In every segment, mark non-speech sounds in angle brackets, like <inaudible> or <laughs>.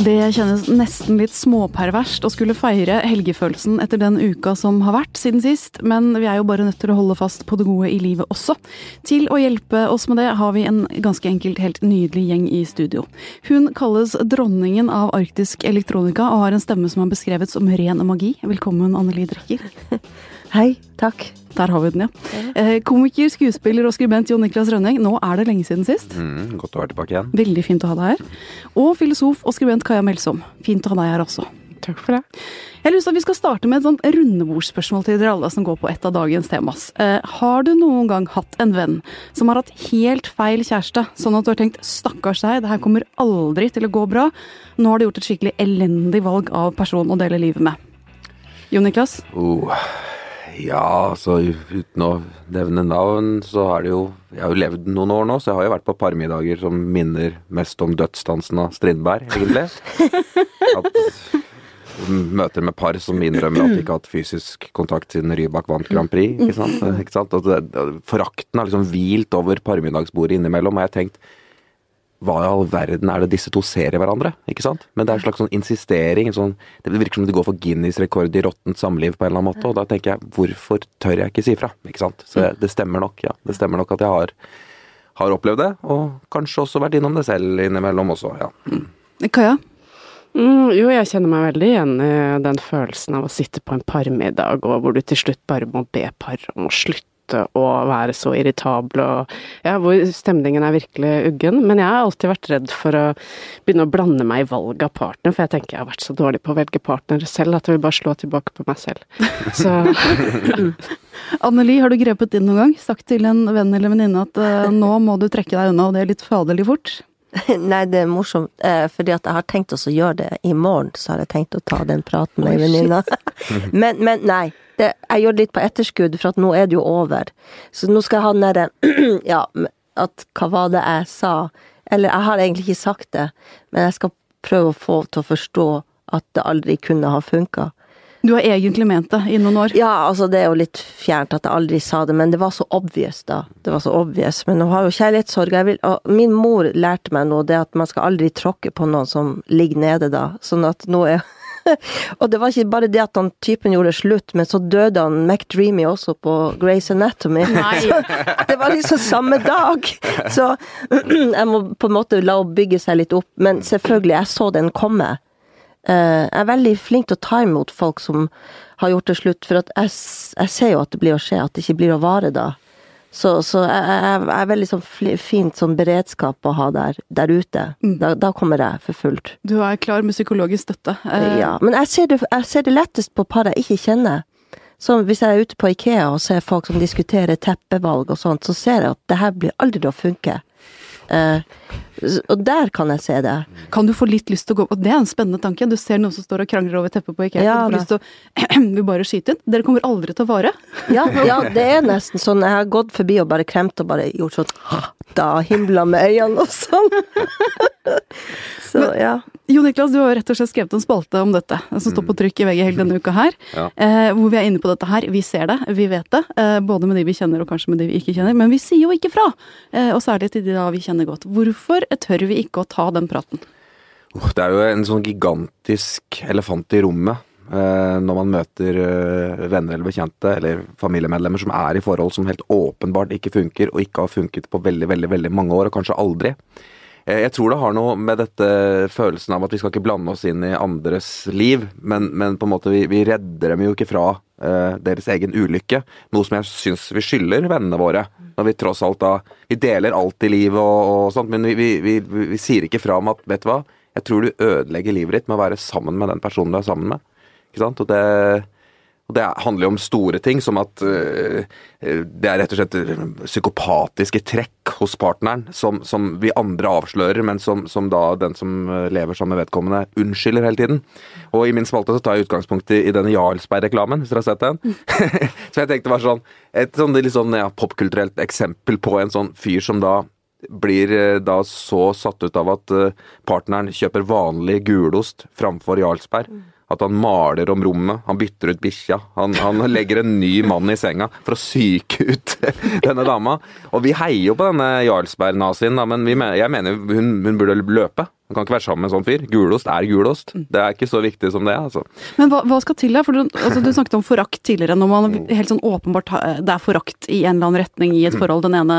Det kjennes nesten litt småperverst å skulle feire helgefølelsen etter den uka som har vært siden sist, men vi er jo bare nødt til å holde fast på det gode i livet også. Til å hjelpe oss med det har vi en ganske enkelt helt nydelig gjeng i studio. Hun kalles dronningen av arktisk elektronika og har en stemme som er beskrevet som ren magi. Velkommen, Anneli Drekker. <laughs> Hei, takk. Der har vi den, ja. Eh, komiker, skuespiller og skribent Jon Niklas Rønning, nå er det lenge siden sist. Mm, godt å være tilbake igjen. Veldig fint å ha deg her. Og filosof og skribent Kaja Melsom. Fint å ha deg her også. Takk for det. Jeg har lyst til at Vi skal starte med et sånt rundebordsspørsmål til dere alle som går på et av dagens temas. Eh, har du noen gang hatt en venn som har hatt helt feil kjæreste, sånn at du har tenkt 'stakkars deg, det her kommer aldri til å gå bra', nå har du gjort et skikkelig elendig valg av person å dele livet med? Jon Niklas? Oh, ja, altså uten å nevne navn, så har det jo Jeg har jo levd noen år nå, så jeg har jo vært på parmiddager som minner mest om dødsdansen av Strindberg, egentlig. <laughs> At Møter med par som innrømmer at de ikke har hatt fysisk kontakt siden Rybak vant Grand Prix. ikke sant? Ikke sant? Det, forakten har liksom hvilt over parmiddagsbordet innimellom, og jeg har tenkt hva i all verden er det disse to ser i hverandre? ikke sant? Men det er en slags sånn insistering. En sånn, det virker som de går for Guinness rekord i råttent samliv på en eller annen måte. Og da tenker jeg, hvorfor tør jeg ikke si fra? ikke sant? Så jeg, det stemmer nok, ja. Det stemmer nok at jeg har, har opplevd det, og kanskje også vært innom det selv innimellom også, ja. Kaja? Mm, jo, jeg kjenner meg veldig igjen i den følelsen av å sitte på en parmiddag, og hvor du til slutt bare må be paret om å slutte å være så irritabel og Ja, hvor stemningen er virkelig uggen. Men jeg har alltid vært redd for å begynne å blande meg i valget av partner, for jeg tenker jeg har vært så dårlig på å velge partner selv at jeg vil bare slå tilbake på meg selv. Så <laughs> Anneli, har du grepet inn noen gang? Sagt til en venn eller venninne at uh, nå må du trekke deg unna, og det er litt faderlig fort? <laughs> Nei, det er morsomt, eh, fordi at jeg har tenkt å gjøre det i morgen, så har jeg tenkt å ta den praten med ei venninne. <laughs> men, men nei, det, jeg gjør det litt på etterskudd, for at nå er det jo over. Så nå skal jeg ha den derre <clears throat> Ja, at hva var det jeg sa? Eller jeg har egentlig ikke sagt det, men jeg skal prøve å få til å forstå at det aldri kunne ha funka. Du har egentlig ment det i noen år? Ja, altså det er jo litt fjernt at jeg aldri sa det, men det var så obvious da. Det var så obvious. Men nå har jo kjærlighetssorg. Vil, min mor lærte meg nå det at man skal aldri tråkke på noen som ligger nede da. Sånn at nå er <laughs> Og det var ikke bare det at han typen gjorde slutt, men så døde han McDreamy også på Grace Anatomy. <laughs> det var liksom samme dag! Så <clears throat> jeg må på en måte la henne bygge seg litt opp. Men selvfølgelig, jeg så den komme. Uh, jeg er veldig flink til å ta imot folk som har gjort det slutt, for jeg, jeg, ser jo at det blir å skje, at det ikke blir å vare da. Så, så jeg, jeg, er veldig sånn fint sånn beredskap å ha der, der ute. Mm. Da, da, kommer jeg for fullt. Du er klar med psykologisk støtte? Uh, ja, men jeg ser, det, jeg ser det lettest på par jeg ikke kjenner. Så hvis jeg er ute på Ikea og ser folk som diskuterer teppevalg og sånt, så ser jeg at det her blir aldri å funke. Uh, og der kan jeg se det. Kan du få litt lyst til å gå Og det er en spennende tanke. Du ser noen som står og krangler over teppet på Ikea. Ja, du får lyst til å <clears throat> vil bare skyte inn. Dere kommer aldri til å vare. Ja, ja, det er nesten sånn. Jeg har gått forbi og bare kremt og bare gjort sånn Da himla med øynene og sånn. <laughs> Så ja. Jo Niklas, du har rett og slett skrevet en spalte om dette, som står på trykk i VG hele denne uka her. Ja. Eh, hvor vi er inne på dette her. Vi ser det, vi vet det. Eh, både med de vi kjenner og kanskje med de vi ikke kjenner. Men vi sier jo ikke fra! Eh, og særlig til de da vi kjenner godt. Hvorfor tør vi ikke å ta den praten? Det er jo en sånn gigantisk elefant i rommet. Eh, når man møter eh, venner eller bekjente eller familiemedlemmer som er i forhold som helt åpenbart ikke funker, og ikke har funket på veldig, veldig, veldig mange år, og kanskje aldri. Eh, jeg tror det har noe med dette følelsen av at vi skal ikke blande oss inn i andres liv, men, men på en måte vi, vi, redder dem jo ikke fra deres egen ulykke. Noe som jeg syns vi skylder vennene våre. Når vi tross alt da Vi deler alt i livet og, og sånt, men vi, vi, vi, sier ikke fra om at vet du hva, jeg tror du ødelegger livet ditt med å være sammen med den personen du er sammen med. Ikke sant? Og det og det handler jo om store ting, som at uh, det er rett og slett psykopatiske trekk hos partneren som, som vi andre avslører, men som, som, da den som lever sammen med vedkommende, unnskylder hele tiden. Og i min spalte så tar jeg utgangspunkt i, i denne Jarlsberg-reklamen, hvis dere har sett den. <laughs> så jeg tenkte var sånn et sånn, sånn ja, popkulturelt eksempel på en sånn fyr som da blir da så satt ut av at partneren kjøper vanlig gulost framfor Jarlsberg At han maler om rommet, han bytter ut bikkja. Han, han legger en ny mann i senga for å psyke ut <laughs> denne dama. Og vi heier jo på denne Jarlsberg-nazien, men vi, jeg mener hun, hun burde løpe. Man kan ikke være sammen med en sånn fyr. Gulost er gulost. Det er ikke så viktig som det, altså. Men hva, hva skal til da? For du, altså, du snakket om forakt tidligere. Når man helt sånn åpenbart det er forakt i en eller annen retning i et Mm. forhold. Den ene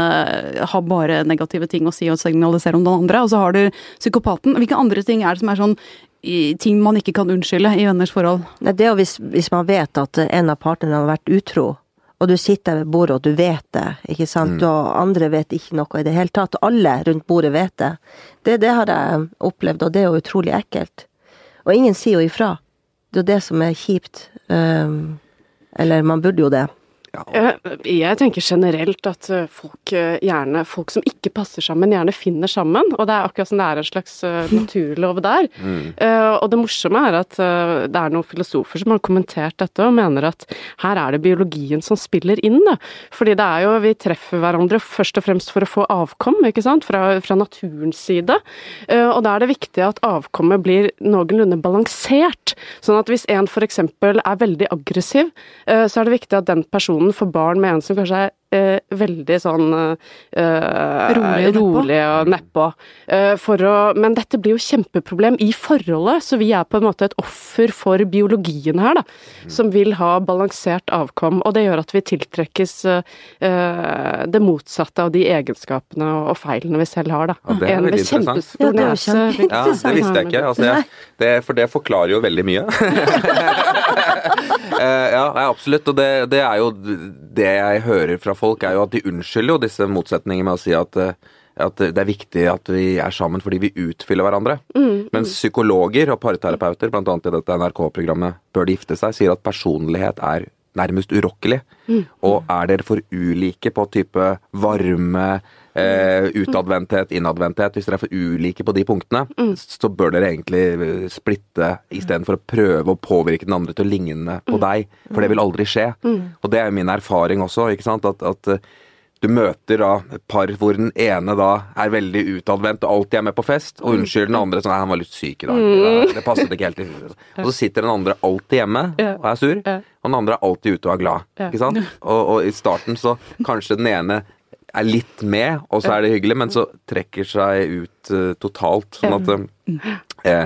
har bare negative ting å si og signalisere om den andre. Og så har du psykopaten. Hvilke andre ting er det som er sånn i- ting man ikke kan unnskylde i venners forhold? Nei, det er jo hvis, hvis man vet at en av partene har vært utro, og du sitter ved bordet og du vet det, ikke sant, og andre vet ikke noe i det hele tatt, alle rundt bordet vet det. Det, det har jeg opplevd, og det er jo utrolig ekkelt. Og ingen sier jo ifra. Det er jo det som er kjipt. Um, eller man burde jo det. Jeg, jeg tenker generelt at eh, folk eh, gjerne, folk som ikke passer sammen, gjerne finner sammen. Og det er akkurat som det er en slags eh, <laughs> naturlov der. Mm. og det morsomme er at eh, det er noen filosofer som har kommentert dette og mener at her er det biologien som spiller inn. Da. Fordi det er jo, vi treffer hverandre først og fremst for å få avkom, ikke sant, fra, fra naturens side. Eh, og da er det viktig at avkommet blir noenlunde balansert. Sånn at hvis en f.eks. er veldig aggressiv, eh, så er det viktig at den personen får barn med en som kanskje er eh, veldig sånn eh, Rolig og nedpå. rolig og nedpå. Eh, for å, men dette blir jo kjempeproblem i forholdet, så vi er på en måte et offer for biologien her, da. Som vil ha balansert avkom. Og det gjør at vi tiltrekkes eh, det motsatte av de egenskapene og feilene vi selv har, da. Ja, det er en veldig interessant. Ja, det er kjempe- Ja, det visste jeg ikke. Altså, jeg, det, for det forklarer jo veldig mye. <laughs> <laughs> Eh, ja, ja, absolutt. Og det, det er jo det jeg hører fra folk, er jo at de unnskylder jo disse motsetningene med å si at eh, at det er viktig at vi er sammen fordi vi utfyller hverandre. Mens psykologer og parterapeuter, bl.a. i dette NRK-programmet Bør de gifte seg, sier at personlighet er nærmest urokkelig. Og er dere for ulike på type varme, eh, utadvendthet, innadvendthet, hvis dere er for ulike på de punktene, så bør dere egentlig eh, splitte istedenfor å prøve å påvirke den andre til å ligne på deg. For det vil aldri skje. Og det er min erfaring også, ikke sant. At, at eh, du møter da par hvor den ene da er veldig utadvendt og alltid er med på fest, og unnskylder den andre sånn han var litt syk i dag. Det, det passet ikke helt til. <laughs> Og så sitter den andre alltid hjemme og er sur, og den andre er alltid ute og er glad. Ikke sant? <laughs> Og, og i starten så kanskje den ene er litt med, og så er det hyggelig, men så trekker seg ut uh, totalt. Sånn at uh,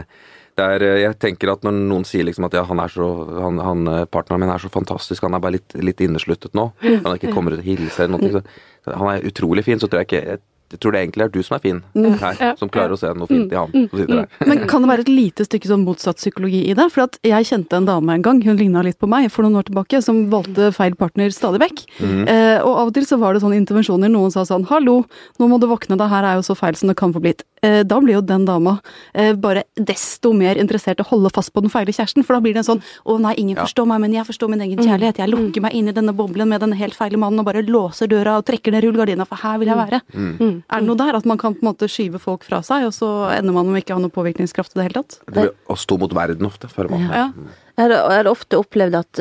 er, eh, jeg tenker at når noen sier liksom at ja, han er så, han, han, eh, partneren min er så fantastisk, han er bare litt, litt innesluttet nå, han ikke kommer ut og hilser eller noe, så, han er utrolig fin, så tror jeg ikke jeg, jeg tror det egentlig er du som er fin her, som klarer å se noe fint i han som sitter der. Men kan det være et lite stykke sånn motsatt psykologi i det? For at jeg kjente en dame en gang, hun ligna litt på meg for noen år tilbake, som valgte feil partner stadig vekk. Eh, og av og til så var det sånne intervensjoner, noen sa sånn 'hallo, nå må du våkne, det her er jo så feil som det kan få blitt'. Eh, da blir jo den dama eh, bare desto mer interessert i å holde fast på den feile kjæresten, for da blir det en sånn 'å nei, ingen forstår meg, men jeg forstår min egen kjærlighet', jeg lukker meg inn i denne boblen med denne helt feile mannen og bare låser døra og trekker ned rullegardina, for her vil jeg være. Er det noe der at man kan på en måte skyve folk fra seg, og så ender man med ikke å ha noe påvirkningskraft i det hele tatt? Det blir å stå mot verden ofte, føler man. Ja. ja. jeg har ofte opplevd at,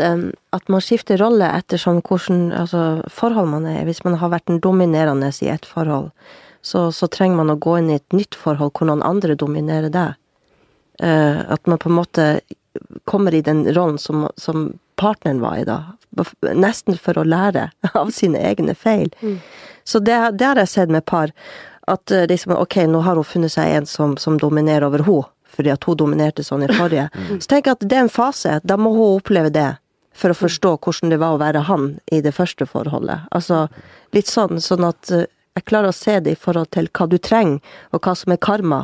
at man skifter rolle etter sånn hvordan altså, forhold man er i. Hvis man har vært den dominerende i et forhold, så, så trenger man å gå inn i et nytt forhold hvor noen andre dominerer deg. Eh, at man på en måte kommer i den rollen som, som partneren var i da. Nesten for å lære <laughs> av sine egne feil. Så det, det har jeg sett med par. At eh, liksom, ok, nå har hun funnet seg en som, som dominerer over henne, fordi at hun dominerte sånn i forrige. Så tenk at det er en fase. Da må hun oppleve det. For å forstå hvordan det var å være han i det første forholdet. Altså litt sånn, sånn at eh, jeg klarer å se det i forhold til hva du trenger, og hva som er karma.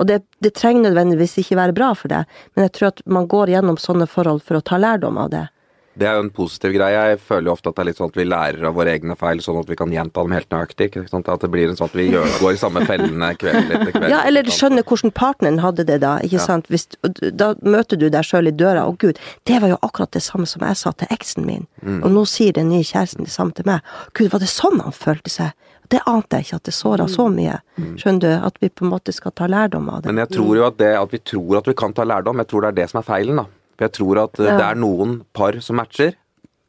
Og det, det trenger nødvendigvis ikke være bra for deg, men jeg tror at man går gjennom sånne forhold for å ta lærdom av det. Det er jo en positiv greie. Jeg føler jo ofte at det er litt sånn at vi lærer av våre egne feil, sånn at vi kan gjenta dem helt nøyaktig. At det blir en sånn at vi gjør, går i samme fellene kveld etter kveld. Ja, eller skjønner hvordan partneren hadde det da, ikke Ja. sant. Hvis, da møter du deg sjøl i døra, og gud, det var jo akkurat det samme som jeg sa til eksen min. Mm. Og nå sier den nye kjæresten det samme til meg. Gud, var det sånn han følte seg? Det ante jeg ikke, at det såra så mye. Skjønner du? At vi på en måte skal ta lærdom av det. Mm. Men jeg tror jo at det at vi tror at vi kan ta lærdom, jeg tror det er det som er feilen. da. For jeg tror at eh, det er noen par som matcher,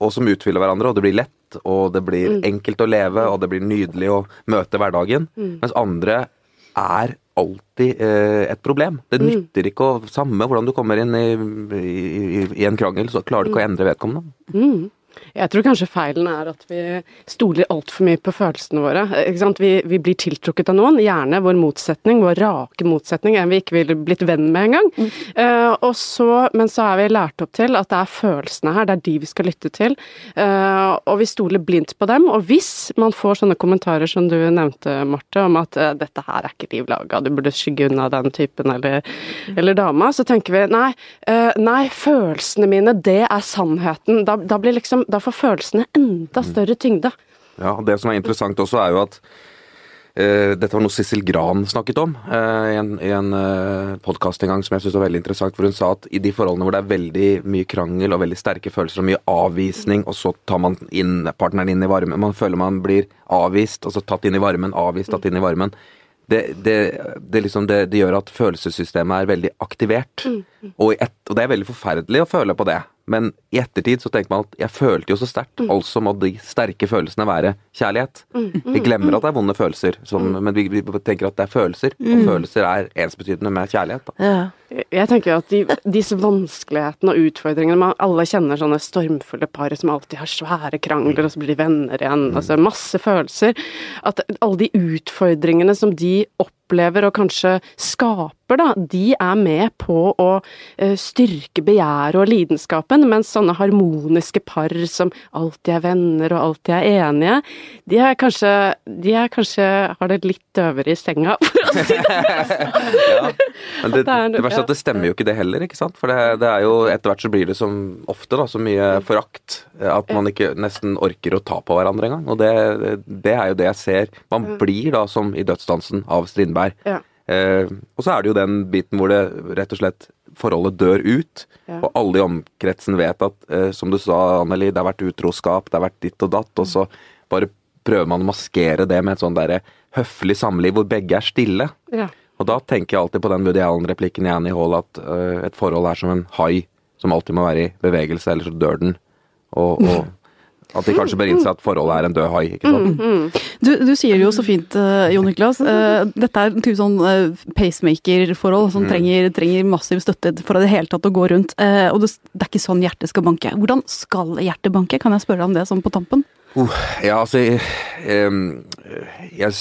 og som utfyller hverandre, og det blir lett, og det blir enkelt å leve, og det blir nydelig å møte hverdagen. Mens andre er alltid eh, et problem. Det nytter ikke å Samme hvordan du kommer inn i, i, i en krangel, så klarer du ikke å endre vedkommende. Mm. Jeg tror kanskje feilen er at vi stoler altfor mye på følelsene våre. Vi, vi, blir tiltrukket av noen, gjerne vår motsetning, vår rake motsetning, en vi ikke ville blitt venn med engang. Mm. Uh, så, men så er vi lært opp til at det er følelsene her, det er de vi skal lytte til. Uh, og vi stoler blindt på dem. Og hvis man får sånne kommentarer som du nevnte, Marte, om at uh, dette her er ikke liv laga, du burde skygge unna den typen eller, mm. eller dama, så tenker vi nei, nei, følelsene mine, det er sannheten. Da, da blir liksom da får følelsene enda større tyngde. Ja, Det som er interessant også, er jo at uh, dette var noe Sissel Gran snakket om uh, i en, i en uh, podkast en gang som jeg syns var veldig interessant. Hvor hun sa at i de forholdene hvor det er veldig mye krangel og veldig sterke følelser og mye avvisning, og så tar man inn, partneren inn i varmen Man føler man blir avvist, og så tatt inn i varmen, avvist, tatt inn i varmen. Det, det, det, liksom det, gjør at følelsessystemet er veldig aktivert. Mm. mm. Og, et, og, det er veldig forferdelig å føle på det. Men i ettertid så tenker man at jeg følte jo så sterkt, mm. altså må de sterke følelsene være kjærlighet. Mm. Mm. Vi glemmer at det er vonde følelser, som, mm. men vi, vi, tenker at det er følelser. Og mm. følelser er ensbetydende med kjærlighet. Ja. Jeg tenker at de, disse vanskelighetene og utfordringene man Alle kjenner sånne stormfulle par som alltid har svære krangler, og så blir de venner igjen. Mm. Altså masse følelser. At alle de utfordringene som de opplever og kanskje skaper da, de er med på å uh, styrke begjæret og lidenskapen, mens sånne harmoniske par som alltid er venner og alltid er enige, de er kanskje, de er kanskje har det litt døvere i senga, <laughs> for å si det ja. Men det, <laughs> det verste er at det stemmer jo ikke det heller, ikke sant. For det, det er jo etter hvert så blir det som ofte da, så mye forakt at man ikke nesten orker å ta på hverandre engang. Og det, det er jo det jeg ser. Man blir da som i Dødsdansen av Strindberg. Ja. Eh, og så er det jo den biten hvor det rett og slett forholdet dør ut, ja. og alle i omkretsen vet at, eh, som du sa, Anneli, det har vært utroskap, det har vært ditt og datt, og så bare prøver man å maskere det med et sånn derre høflig samliv hvor begge er stille. Ja. Og da tenker jeg alltid på den Woody Allen-replikken i Annie Hall at uh, et forhold er som en hai som alltid må være i bevegelse, ellers så dør den. Og, og <laughs> At de kanskje bør innse at forholdet er en død hai. ikke sant? Mm, mm. Du, du, sier det jo så fint, uh, Jon Niklas. Uh, dette er en type sånn uh, pacemaker-forhold som mm. trenger, trenger, massiv støtte for det hele tatt å gå rundt. og det, det, er ikke sånn hjertet skal banke. Hvordan skal hjertet banke? Kan jeg spørre deg om det sånn på tampen? Uh, ja, altså jeg, jeg,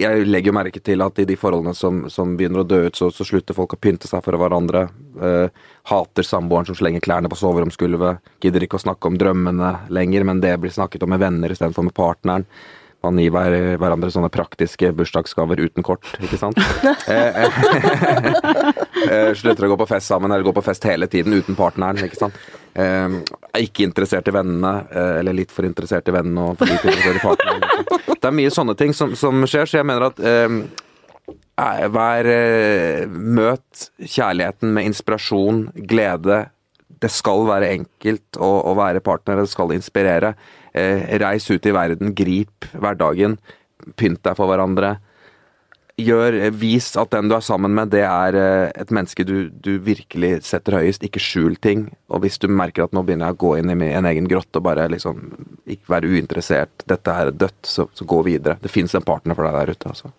jeg, legger merke til at i de forholdene som, som begynner å dø ut, så, så, slutter folk å pynte seg for hverandre. Uh, hater samboeren som slenger klærne på soveromsgulvet. Gidder ikke å snakke om drømmene lenger, men det blir snakket om med venner istedenfor med partneren. Man gir hver, hverandre sånne praktiske bursdagsgaver uten kort, ikke sant. <laughs> <laughs> Eh, slutter å gå på fest sammen, eller gå på fest hele tiden uten partneren, ikke sant. Eh, er ikke interessert i vennene, eh, eller litt for interessert i vennene og for lite interessert i partneren. Det er mye sånne ting som, som skjer, så jeg mener at eh, Vær Møt kjærligheten med inspirasjon, glede. Det skal være enkelt å, å være partner, det skal inspirere. Reis ut i verden, grip hverdagen. Pynt deg for hverandre gjør, vis at den du er sammen med, det er eh, et menneske du, du, virkelig setter høyest. Ikke skjul ting. Og hvis du merker at nå begynner jeg å gå inn i en egen grotte og bare liksom ikke være uinteressert, dette er dødt, så, så gå videre. Det fins en partner for deg der ute, altså.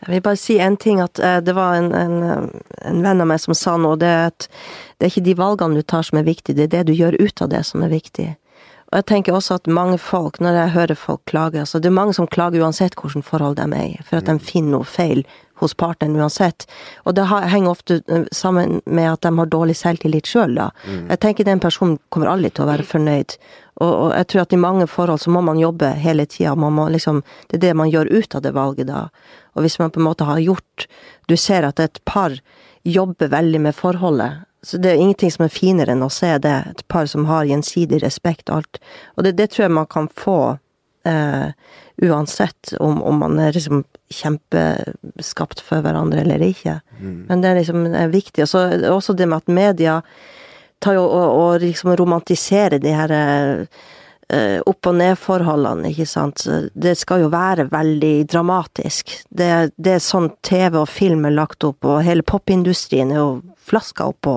Jeg vil bare si en ting, at det var en, en, en, venn av meg som sa noe, det er at det er ikke de valgene du tar som er viktig, det er det du gjør ut av det som er viktig. Og jeg tenker også at mange folk, når jeg hører folk klage altså Det er mange som klager uansett hvilket forhold de er i, for at de mm. finner noe feil hos partneren uansett. Og det henger ofte eh, sammen med at de har dårlig selvtillit sjøl, da. Mm. Jeg tenker den personen kommer aldri til å være fornøyd. Og, og, jeg tror at i mange forhold så må man jobbe hele tida. Liksom, det er det man gjør ut av det valget da. Og hvis man på en måte har gjort Du ser at et par jobber veldig med forholdet, så det er ingenting som er finere enn å se det, et par som har gjensidig respekt og alt. Og det, det tror jeg man kan få eh, uansett om, om, man er liksom kjempeskapt for hverandre eller ikke. Mm. Men det er liksom er viktig. Og så også det med at media tar jo og, og liksom romantiserer de her eh, opp- og ned-forholdene, ikke sant. Det skal jo være veldig dramatisk. Det, det er sånn TV og film er lagt opp, og hele popindustrien er jo flaska opp på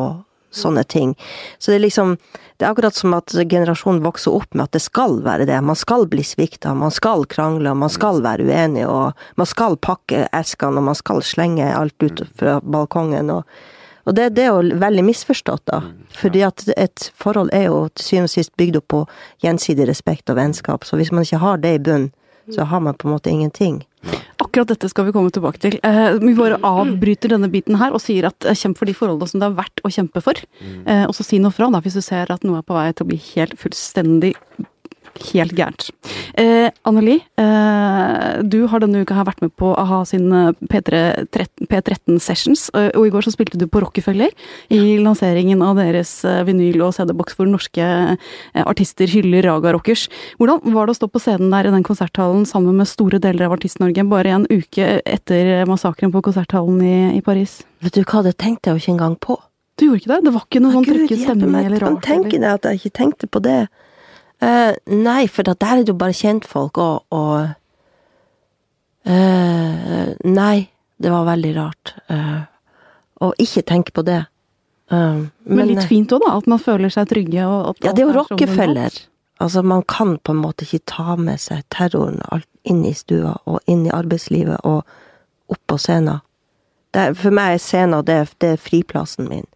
sånne ting. Så det er liksom Det er akkurat som at generasjonen vokser opp med at det skal være det. Man skal bli svikta, man skal krangle, man skal være uenig, og man skal pakke eskene, og man skal slenge alt ut fra balkongen. og og det, det er jo veldig misforstått, da. Fordi at et forhold er jo til syvende og sist bygd opp på gjensidig respekt og vennskap. Så hvis man ikke har det i bunnen, så har man på en måte ingenting. Akkurat dette skal vi komme tilbake til. Eh, vi bare avbryter denne biten her og sier at kjemp for de forholdene som det er verdt å kjempe for. Eh, og så si noe fra da, hvis du ser at noe er på vei til å bli helt fullstendig helt gærent. Eh, Anneli, eh, du har denne uka her vært med på å ha sin P13 Sessions, eh, og i går så spilte du på Rockefeller i lanseringen av deres eh, vinyl- og CD-boks hvor norske eh, artister hyller Raga Rockers. Hvordan var det å stå på scenen der i den konserthallen sammen med store deler av Artist-Norge bare en uke etter massakren på konserthallen i, i Paris? Vet du hva, det tenkte jeg jo ikke engang på. Du gjorde ikke det? Det var ikke noe sånn trykket stemme? eller rart? tenker jeg at jeg ikke tenkte på det. Uh, nei, for der er det jo bare kjentfolk, og, og uh, Nei, det var veldig rart. Uh, å ikke tenke på det. Men, men, litt fint òg, da? At man føler seg trygge? Og ja, det er jo Rockefeller. Altså, man kan på en måte ikke ta med seg terroren inn i stua, og inn i arbeidslivet, og opp på scenen. Er, for meg er scenen det, det er friplassen min.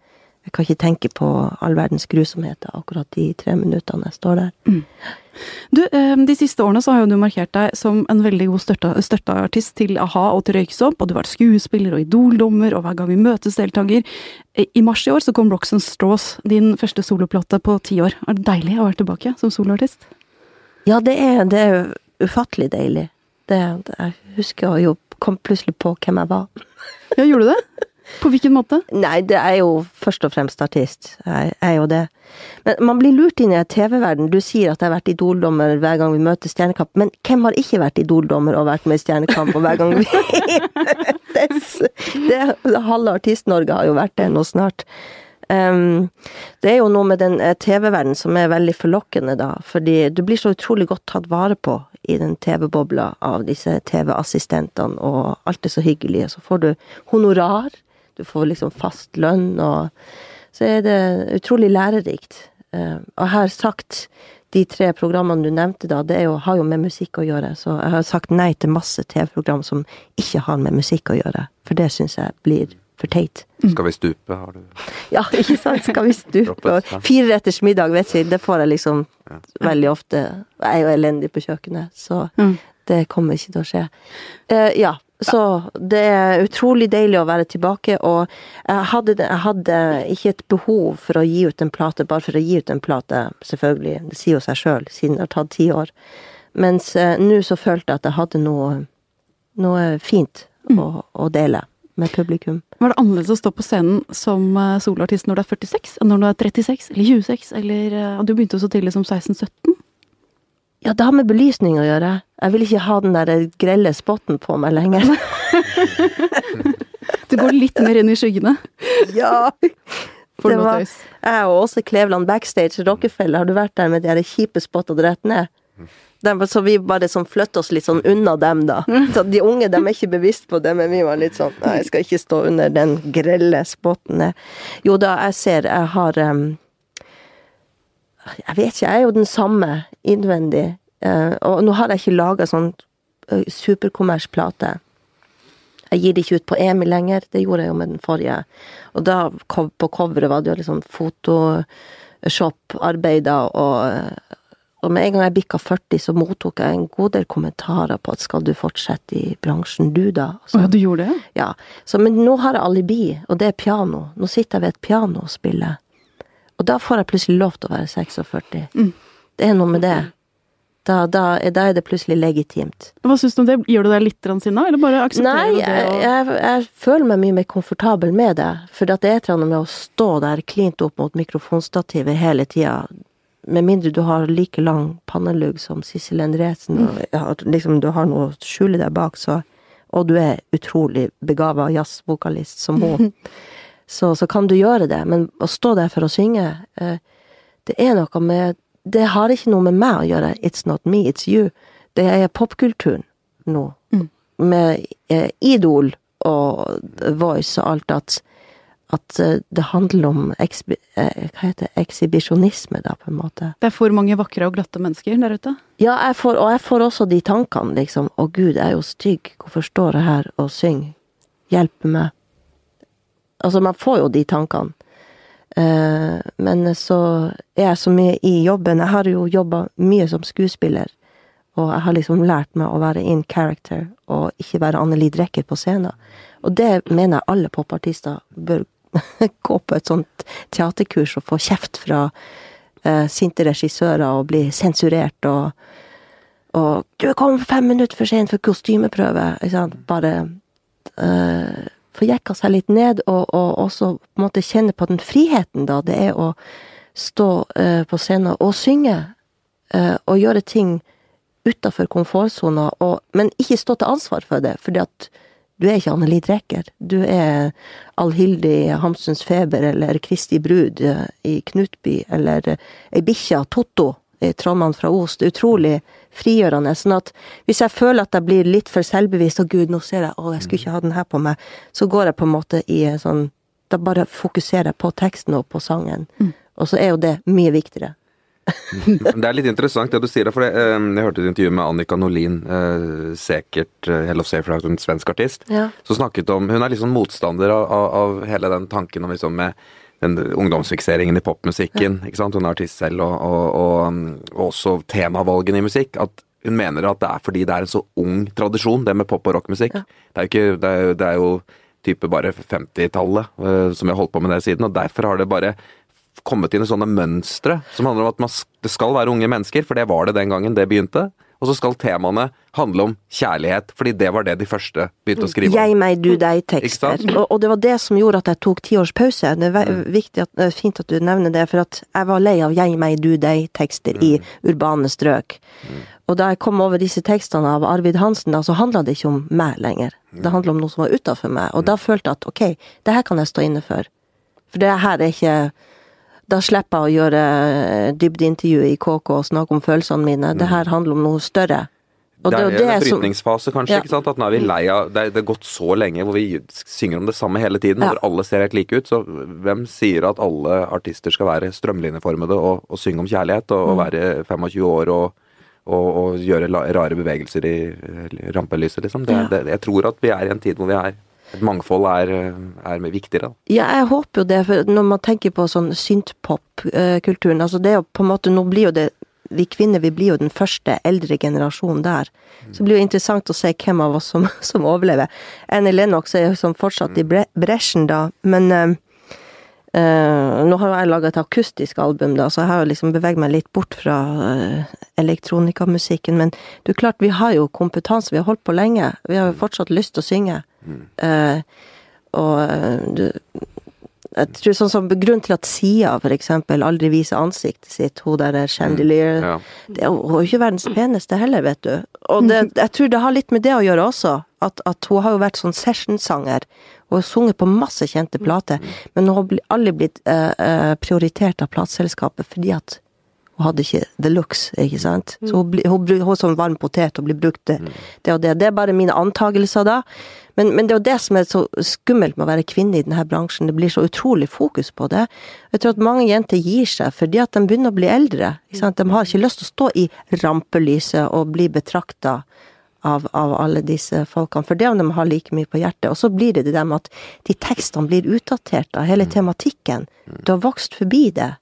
Jeg kan ikke tenke på all verdens grusomheter akkurat de tre minuttene jeg står der. Mm. Du, eh, de siste årene så har jo du markert deg som en veldig god støtteartist til a-ha og til Røyksopp, og du har vært skuespiller og idoldommer, og hver gang vi møtes deltaker. I mars i år så kom Rocks and Straws, din første soloplate på ti år. Er det deilig å være tilbake som soloartist? Ja, det er, det er ufattelig deilig. Det, jeg husker jo kom plutselig på hvem jeg var. Ja, gjorde du det? På hvilken måte? Nei, det er jo først og fremst artist. Jeg er jo det. Men man blir lurt inn i en TV-verden. Du sier at jeg har vært idoldommer hver gang vi møter Stjernekamp, men hvem har ikke vært idoldommer og vært med i Stjernekamp og hver gang vi <laughs> møtes? Halve Artist-Norge har jo vært det nå snart. Um, det er jo noe med den eh, TV-verdenen som er veldig forlokkende, da. Fordi du blir så utrolig godt tatt vare på i den TV-bobla av disse TV-assistentene, og alt er så hyggelig. Så får du honorar du får liksom fast lønn, og så er det utrolig lærerikt. Eh, og jeg har sagt de tre programmene du nevnte da, det jo, har jo med musikk å gjøre. Så jeg har sagt nei til masse TV-program som ikke har med musikk å gjøre. For det syns jeg blir for teit. Mm. Skal vi stupe, har du Ja, ikke sant. Skal vi stupe. <laughs> Fire retters middag, vet du, det får jeg liksom ja. veldig ofte. Jeg er jo elendig på kjøkkenet, så mm. det kommer ikke til å skje. Uh, ja, så det er utrolig deilig å være tilbake, og jeg hadde, jeg hadde, ikke et behov for å gi ut en plate bare for å gi ut en plate, selvfølgelig, det sier jo seg sjøl, siden det har tatt ti år. Mens eh, nå så følte jeg at jeg hadde noe, noe fint mm. å, å, dele med publikum. Var det annerledes å stå på scenen som uh, soloartist når du er 46, enn når du er 36 eller 26, eller uh, Du begynte jo så tidlig som 16-17? Ja, det har med belysning å gjøre. Jeg vil ikke ha den der grelle spotten på meg lenger. <laughs> du går litt mer inn i skyggene? <laughs> Ja. For det var, jeg og Åse Kleveland backstage i Rockefeller, har du vært der med de kjipe spottene rett ned? Så vi bare sånn flytter oss litt sånn unna dem, da. Så de unge de er ikke bevisst på det, men vi var litt sånn Nei, jeg skal ikke stå under den grelle spotten. Jo da, jeg ser jeg har um, jeg vet ikke, jeg er jo den samme innvendig. Uh, og nå har jeg ikke laga sånn uh, superkommers-plate. Jeg gir det ikke ut på EMI lenger, det gjorde jeg jo med den forrige. Og da, på coveret var det jo liksom Photoshop-arbeider, og, og med en gang jeg bikka 40, så mottok jeg en god del kommentarer på at skal du fortsette i bransjen, du da? Så, ja, du gjorde det? Ja. Så, men nå har jeg alibi, og det er piano. Nå sitter jeg ved et piano og spiller. Og da får jeg plutselig lov til å være 46. Mm. Det er noe med det. Da, da, da, er det plutselig legitimt. Hva syns du om det? Gjør du deg litt sinna, eller bare aksepterer du det? Nei, jeg, jeg, jeg, føler meg mye mer komfortabel med det. For det er et eller annet med å stå der klint opp mot mikrofonstativet hele tida. Med mindre du har like lang pannelugg som Sissel Endresen, mm. og liksom du har noe å skjule deg bak, så Og du er utrolig begava jazzvokalist som hun. <laughs> så, så, kan du gjøre det. Men å stå der for å synge, eh, det er noe med Det har ikke noe med meg å gjøre. It's not me, it's you. Det er popkulturen nå. Mm. Med eh, Idol og Voice og alt at at eh, det handler om heter ekshibisjonisme, da, på en måte. Det er for mange vakre og glatte mennesker der ute. Ja, jeg får, og jeg får også de tankene, liksom. Å gud, jeg er jo stygg, hvorfor står jeg her og synger? Hjelpe meg. Altså, man får jo de tankene. Eh, men så er jeg så mye i jobben. Jeg har jo jobba mye som skuespiller. Og jeg har liksom lært meg å være in character, og ikke være Anneli Drecker på scenen. Og det mener jeg alle popartister bør <laughs> gå på et sånt teaterkurs og få kjeft fra uh, sinte regissører og bli sensurert og Og 'Du kommet fem minutter for sent for kostymeprøve', ikke sant. Bare eh, få jekka seg litt ned, og, og også på en måte kjenne på den friheten da det er å stå uh, på scenen og synge, uh, og gjøre ting utafor komfortsona, men ikke stå til ansvar for det, fordi at du er ikke Anneli Dreker. Du er Alhildi Hamsuns Feber eller Kristi Brud eh, i Knutby, eller ei bikkje, Totto, i Trollmann fra Ost utrolig frigjørende. Sånn at hvis jeg føler at jeg blir litt for selvbevisst, og gud, nå ser jeg, å, jeg skulle ikke ha den her på meg, så går jeg på en måte i sånn Da bare fokuserer jeg på teksten og på sangen. Mm. Og så er jo det mye viktigere. <laughs> det er litt interessant det du sier, for jeg, jeg hørte et intervju med Annika Nolin, eh, sikkert eh, Hello Safe en svensk artist, ja. som snakket om Hun er liksom motstander av, av hele den tanken om liksom med den ungdomsfikseringen i popmusikken. Ikke sant? Hun er artist selv, og, og, og, og også temavalgene i musikk. at hun mener at det er fordi det er en så ung tradisjon, det med pop- og rockmusikk. Ja. Det, er ikke, det, er, det er jo type bare 50-tallet uh, som vi har holdt på med det siden, og derfor har det bare kommet inn i sånne mønstre som handler om at man, det skal være unge mennesker, for det var det den gangen det begynte. Og så skal temaene handle om kjærlighet, fordi det var det de første begynte å skrive om. Jeg, meg, du, deg-tekster. Og, og, det var det som gjorde at jeg tok ti års pause. Det er mm. at, det er fint at du nevner det, for at jeg var lei av jeg, meg, du, deg-tekster mm. i urbane strøk. Mm. Og da jeg kom over disse tekstene av Arvid Hansen, da, så handla det ikke om meg lenger. Det handla om noe som var utafor meg. Og da følte jeg at ok, det her kan jeg stå inne for. For det her er ikke da slipper jeg å gjøre eh, dybdeintervju i KK og snakke om følelsene mine. Det her handler om noe større. Og det, det er en brytningsfase, kanskje. Ja. ikke sant? At nå er vi lei av det, det er gått så lenge hvor vi synger om det samme hele tiden, ja. hvor alle ser helt like ut. Så hvem sier at alle artister skal være strømlinjeformede og, og synge om kjærlighet, og, mm. og være 25 år og, og, gjøre rare bevegelser i rampelyset, liksom? Det, ja. det, jeg tror at vi er i en tid hvor vi er et mangfold er, er viktigere? Ja, jeg håper jo det. For når man tenker på sånn synthpop-kulturen altså det er jo på en måte, Nå blir jo det vi kvinner vi blir jo den første eldre generasjonen der. Så det blir jo interessant å se hvem av oss som, <laughs> som overlever. Annie Lennox er jo som fortsatt i bresjen, da. Men uh, nå har jeg laga et akustisk album, da, så jeg har jo liksom beveget meg litt bort fra øh, elektronikamusikken. Men det er klart, vi har jo kompetanse. Vi har holdt på lenge. Vi har jo fortsatt lyst til å synge. Mm. og du jeg tror sånn som Grunnen til at Sia for eksempel aldri viser ansiktet sitt, hun der Chandelier mm, ja. det, Hun er jo ikke verdens peneste heller, vet du. Og det, jeg tror det har litt med det å gjøre også. At, at hun har jo vært sånn sessionsanger. Og sunget på masse kjente plater, men hun har aldri blitt uh, prioritert av plateselskapet fordi at hun hadde ikke the looks, ikke sant. Så hun, hun, hun, hun som varm potet og blir brukt det, det og det. Det er bare mine antagelser da. Men, men, det er jo det som er så skummelt med å være kvinne i denne bransjen. Det blir så utrolig fokus på det. Jeg tror at mange jenter gir seg fordi at de begynner å bli eldre. De har ikke lyst til å stå i rampelyset og bli betrakta av, av, alle disse folkene. For det om de har like mye på hjertet. Og så blir det det der med at de tekstene blir utdatert av hele tematikken. Du har vokst forbi det.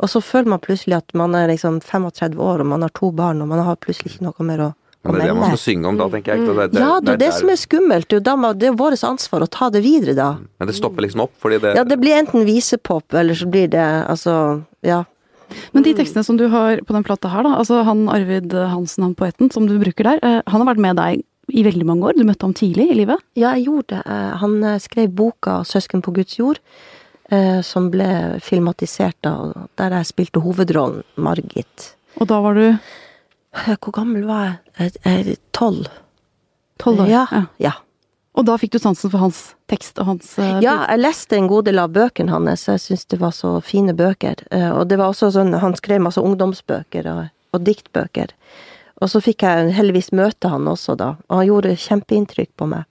Og så føler man plutselig at man er liksom 35 år, og man har to barn, og man har plutselig ikke noe mer å men det er det man skal synge om da, tenker jeg. Det, det, ja, det er det, som er skummelt. Det er vårt ansvar å ta det videre, da. Men det stopper liksom opp, fordi det Ja, det blir enten visepop, eller så blir det altså Ja. Men de tekstene som du har på den plata her, da, altså han Arvid Hansen, han poeten som du bruker der, eh, han har vært med deg i veldig mange år? Du møtte ham tidlig i livet? Ja, jeg gjorde det. Eh, han eh, skrev boka 'Søsken på Guds jord'. Eh, som ble filmatisert da, der jeg spilte hovedrollen Margit. Og da var du eh, Hvor gammel var jeg? Tolv. Tolv år? Ja. ja. Og da fikk du sansen for hans tekst og hans uh, Ja, jeg leste en god del av bøkene hans, jeg syns det var så fine bøker. Uh, og det var også sånn, han skrev masse ungdomsbøker og, og, diktbøker. Og så fikk jeg heldigvis møte han også, da, og han gjorde kjempeinntrykk på meg.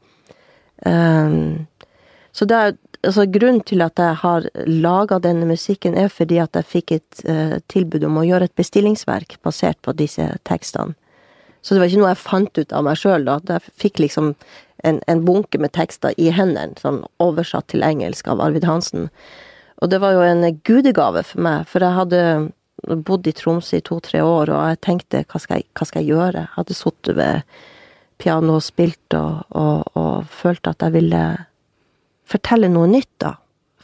Um, så det, altså, grunnen til at jeg har laga denne musikken, er fordi at jeg fikk et uh, tilbud om å gjøre et bestillingsverk basert på disse tekstene. Så det var ikke noe jeg fant ut av meg sjøl, da. Jeg fikk liksom en, en, bunke med tekster i hendene, sånn oversatt til engelsk av Arvid Hansen. Og det var jo en gudegave for meg, for jeg hadde bodd i Tromsø i to-tre år, og jeg tenkte hva skal jeg, hva skal jeg gjøre? Jeg hadde sittet ved piano og spilt og, og, og følte at jeg ville fortelle noe nytt, da.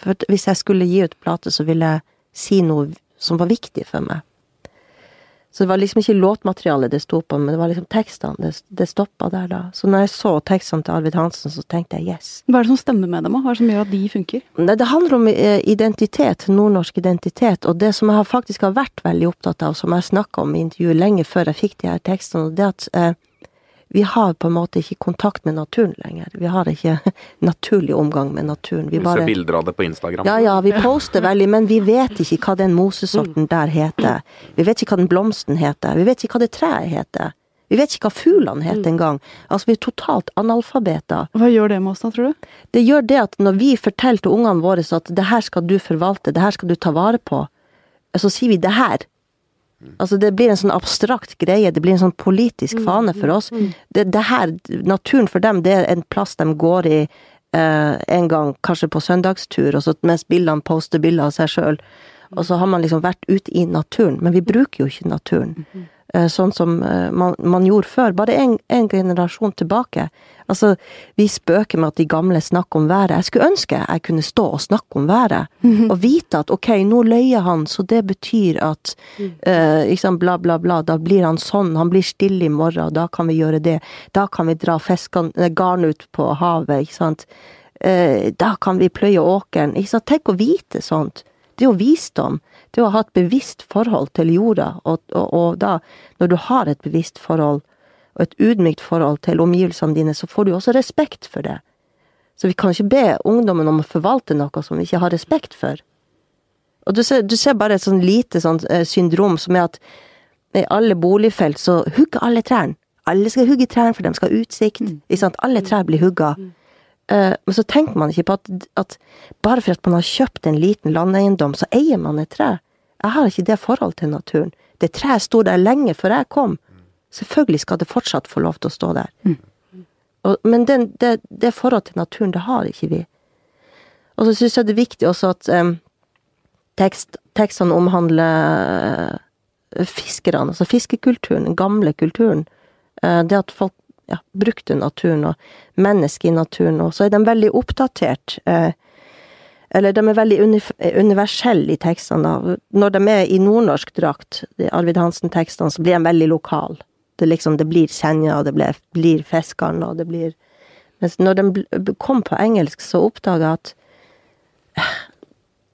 For hvis jeg skulle gi ut plate, så ville jeg si noe som var viktig for meg. Så det var liksom ikke låtmaterialet det sto på, men det var liksom tekstene. Det, det stoppa der, da. Så når jeg så tekstene til Arvid Hansen, så tenkte jeg yes. Hva er det som stemmer med dem? Hva er det som gjør at de funker? Nei, det handler om eh, identitet, nordnorsk identitet. Og det som jeg faktisk har vært veldig opptatt av, som jeg snakka om i intervjuet lenge før jeg fikk de her tekstene, det at eh, vi har på en måte ikke kontakt med naturen lenger. Vi har ikke <laughs> naturlig omgang med naturen. Vi, bare, ser bilder av det på Instagram. Ja, ja, vi poster veldig, men vi vet ikke hva den mosesorten der heter. Vi vet ikke hva den blomsten heter. Vi vet ikke hva det treet heter. Vi vet ikke hva fuglene heter engang. Altså, vi er totalt analfabeter. Hva gjør det med oss da, tror du? Det gjør det at når vi forteller til ungene våre at det her skal du forvalte, det her skal du ta vare på, så sier vi det her Altså, det blir en sånn abstrakt greie, det blir en sånn politisk mm, fane for mm, oss. Mm. Det, det her, naturen for dem, det er en plass de går i eh, en gang, kanskje på søndagstur, så mens bildene poster bilder av seg sjøl. Og så har man liksom vært ute i naturen, men vi bruker jo ikke naturen. Eh, sånn som eh, man, man gjorde før, bare en, en, generasjon tilbake. Altså, vi spøker med at de gamle snakker om været. Jeg skulle ønske jeg kunne stå og snakke om været, mm -hmm. og vite at ok, nå løyer han, så det betyr at uh, liksom bla, bla, bla, da blir han sånn, han blir stille i morgen, da kan vi gjøre det. Da kan vi dra fiskene, garn ut på havet, ikke sant. Uh, da kan vi pløye åkeren. Ikke sant? Tenk å vite sånt. Det er jo visdom det å ha et bevisst forhold til jorda, og, og, og, da, når du har et bevisst forhold, og et ydmykt forhold til omgivelsene dine, så får du også respekt for det. Så vi kan ikke be ungdommen om å forvalte noe som vi ikke har respekt for. Og du ser, du ser bare et sånn lite sånn eh, syndrom som er at i alle boligfelt så hugger alle trærne. Alle skal hugge trærne, for de skal ha utsikt. Mm. Alle trær blir hugga. Mm. Uh, men så tenker man ikke på at, at, bare for at man har kjøpt en liten landeiendom, så eier man et tre. Jeg har ikke det forhold til naturen. Det treet sto der lenge før jeg kom. Selvfølgelig skal det fortsatt få lov til å stå der. Mm. Og, men den, det, det forholdet til naturen, det har ikke vi. Og så syns jeg det er viktig også at um, tekst, tekstene omhandler uh, fiskerne, altså fiskekulturen, den gamle kulturen. Uh, det at folk ja, brukte naturen og mennesket i naturen, og så er de veldig oppdatert. Uh, eller de er veldig universelle i tekstene. Når de er i nordnorsk drakt, Arvid Hansen-tekstene, så blir de veldig lokale. Det, liksom, det blir Senja, det blir, blir Fiskaren, og det blir Mens når de kom på engelsk, så oppdaga jeg at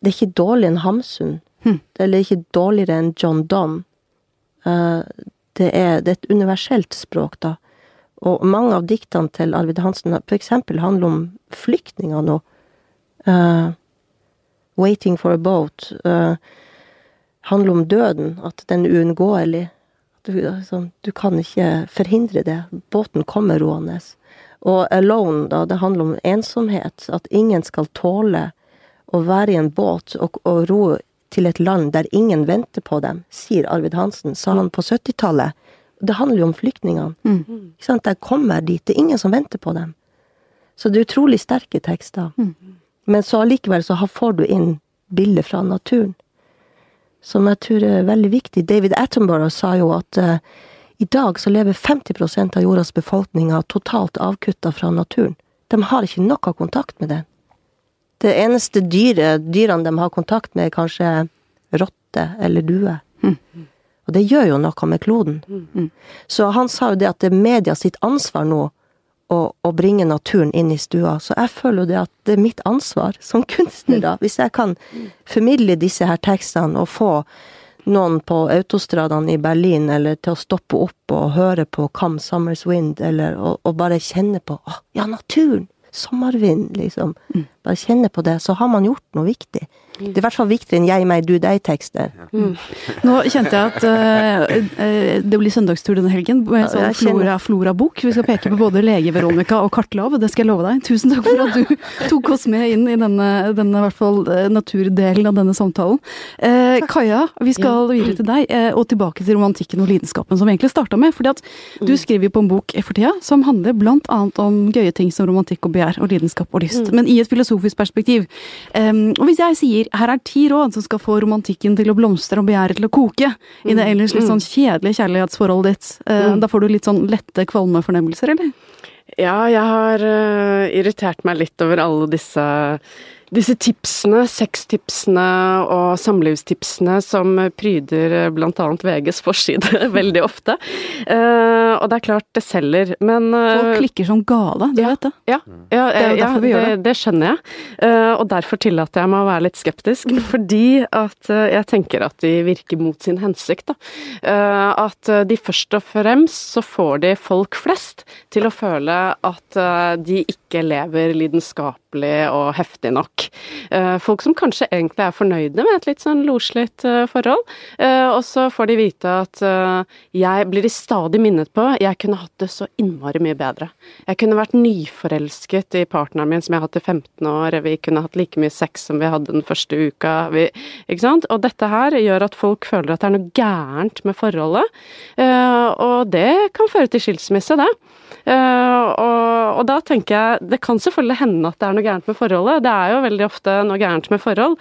det er ikke dårlig enn Hamsun. Hm. Eller ikke dårligere enn John Donne. Uh, det, er, det er et universelt språk, da. Og mange av diktene til Arvid Hansen for eksempel handler om flyktninger nå. Uh, 'Waiting for a Boat' uh, handler om døden, at den er uunngåelig. Du, altså, du, kan ikke forhindre det. Båten kommer roende. Og 'Alone', da, det handler om ensomhet. At ingen skal tåle å være i en båt og, og ro til et land der ingen venter på dem, sier Arvid Hansen, sa han på 70-tallet. Det handler jo om flyktningene. Mm. Ikke sant? De kommer dit, det er ingen som venter på dem. Så det er utrolig sterke tekster. Mm. Men så allikevel så får du inn bilder fra naturen. Som jeg tror er veldig viktig. David Attenborough sa jo at uh, i dag så lever 50% av jordas befolkning totalt avkutta fra naturen. De har ikke noe kontakt med den. Det eneste dyret, dyrene de har kontakt med, er kanskje rotte eller due. Mm. Og det gjør jo noe med kloden. Mm. Så han sa jo det at det er media sitt ansvar nå å, å, bringe naturen inn i stua. Så jeg føler jo det at det er mitt ansvar som kunstner, da. Hvis jeg kan formidle disse her tekstene og få noen på autostradene i Berlin, eller til å stoppe opp og høre på Come Summer's Wind, eller og, bare kjenne på Å, ja, naturen! Sommervind, liksom. Bare kjenne på det. Så har man gjort noe viktig. Det er i hvert fall viktigere enn jeg, meg, du, deg-tekster. Nå kjente jeg at eh, det blir søndagstur denne helgen med Ja, sånn jeg kjenner- Flora Flora-bok. Vi skal peke på både Lege-Veronica og Kartlov, det skal jeg love deg. Tusen takk for at du tok oss med inn i denne, denne hvert fall, eh, naturdelen av denne samtalen. Uh, Kaja, vi skal videre til deg, uh, og tilbake til romantikken og lidenskapen som vi egentlig starta med. fordi at du skriver jo på en bok for tida som handler blant annet om gøye ting som romantikk og begjær og lidenskap og lyst, men i et filosofisk perspektiv. Um, og hvis jeg sier her er ti råd som skal få romantikken til å blomstre og begjæret til å koke i det ellers litt sånn kjedelige kjærlighetsforholdet ditt, Mm. da får du litt sånn lette kvalme fornemmelser, eller? Ja, jeg har uh, irritert meg litt over alle disse, disse tipsene, sextipsene og samlivstipsene som pryder bl.a. blant annet VGs forside <laughs> veldig ofte. Uh, og det er klart det selger, men uh, Folk klikker som gale, du vet det. Ja, ja, Det er jo ja, derfor vi gjør det, det skjønner jeg. Uh, og derfor tillater jeg meg å være litt skeptisk. Fordi at eh, jeg tenker at de virker mot sin hensikt. Da. Eh, at eh, de først og fremst så får de folk flest til å føle at eh, de ikke lever lidenskapelig og heftig nok. Eh, folk som kanskje egentlig er fornøyde med et litt sånn loslitt eh, forhold. Eh, og så får de vite at jeg blir de stadig minnet på jeg kunne hatt det så innmari mye bedre. Jeg kunne vært nyforelsket i partneren min som jeg har hatt i 15 år. Vi kunne hatt like mye sex som vi hadde den første uka. Vi, ikke sant? Og dette her gjør at folk føler at det er noe gærent med forholdet. Og det kan føre til skilsmisse, det. Og, og da tenker jeg Det kan selvfølgelig hende at det er noe gærent med forholdet. Det er jo veldig ofte noe gærent med forhold.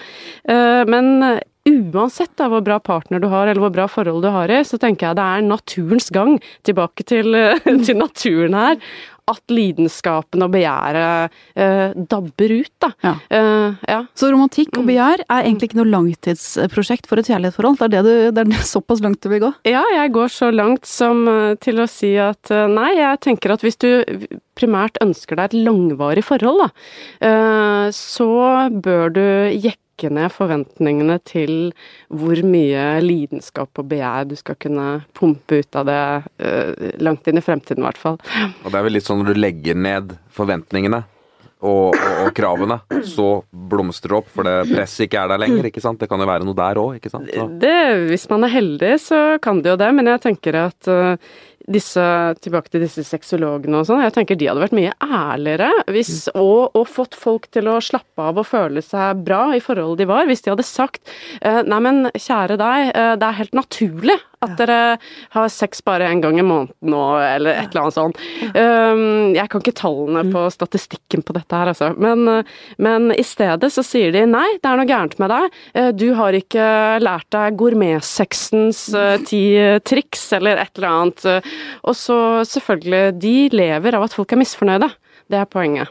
Eh, men uansett da, hvor bra partner du har, eller hvor bra forhold du har i, så tenker jeg det er naturens gang tilbake til, <laughs> til naturen her. At lidenskapen og begjæret eh, dabber ut, da. Ja. Eh, ja. Så romantikk og begjær er egentlig ikke noe langtidsprosjekt for et kjærlighetsforhold. Det er, det du, det er <laughs> såpass langt du vil gå. Ja, jeg går så langt som eh, til å si at eh, nei, jeg tenker at hvis du primært ønsker deg et langvarig forhold, da, eh, så bør du jekke ned forventningene til hvor mye lidenskap og begjær du skal kunne pumpe ut av det eh, langt inn i fremtiden, i hvert fall. Og det er vel litt sånn når du legger ned forventningene og, og, og kravene, så blomstrer det opp, for det presset ikke er der lenger, ikke sant. Det kan jo være noe der òg, ikke sant. Det, hvis man er heldig, så kan det jo det, men jeg tenker at eh, disse, tilbake til disse sexologene og sånn, jeg tenker de hadde vært mye ærligere hvis, og, og fått folk til å slappe av og føle seg bra i forholdet de var, hvis de hadde sagt eh, nei, men kjære deg, eh, det er helt naturlig at dere har sex bare en gang i måneden nå, eller et eller annet sånt. Um, jeg kan ikke tallene på statistikken på dette her, altså, men, men i stedet så sier de nei, det er noe gærent med deg, Eh, du har ikke lært deg gourmetsexens ti triks, eller et eller annet. Og så selvfølgelig, de lever av at folk er misfornøyde. Det er poenget.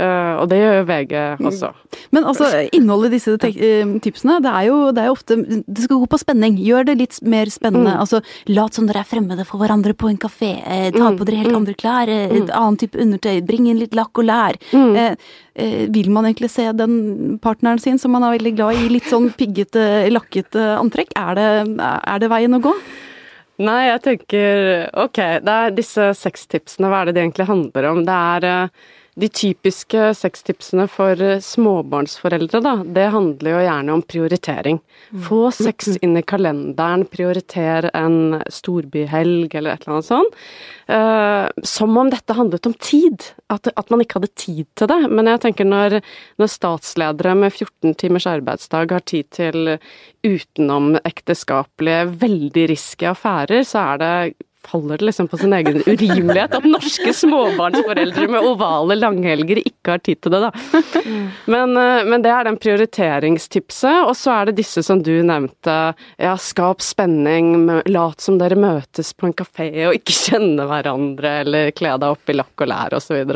Eh, og det gjør VG også. Men altså, innholdet i disse eh, tipsene, det er, jo, det er jo ofte Det skal gå på spenning. Gjør det litt mer spennende. Altså, lat som dere er fremmede for hverandre på en kafé. Eh, ta på dere helt andre klær. Eh, et annet type undertøy. Bring inn litt lakk og lær. Eh, eh, vil man egentlig se den partneren sin som man er veldig glad i, litt sånn piggete, lakkete antrekk? Er det, er det veien å gå? Nei, jeg tenker ok, det er disse sextipsene, hva er det det egentlig handler om? Det er eh, de typiske sextipsene for eh, småbarnsforeldre, da. Det handler jo gjerne om prioritering. Få sex inn i kalenderen, prioriter en storbyhelg eller et eller annet sånt. Eh, som om dette handlet om tid, at, at man ikke hadde tid til det. Men jeg tenker når, når statsledere med 14 timers arbeidsdag har tid til utenomekteskapelige, veldig risky affærer, så er det faller det liksom på sin egen urimelighet at norske småbarnsforeldre med ovale langhelger ikke har tid til det, da. Men, eh, men det er den prioriteringstipset, og så er det disse som du nevnte. Ja, skap spenning, lat som dere møtes på en kafé og ikke kjenne hverandre, eller kle deg opp i lakk og lær osv.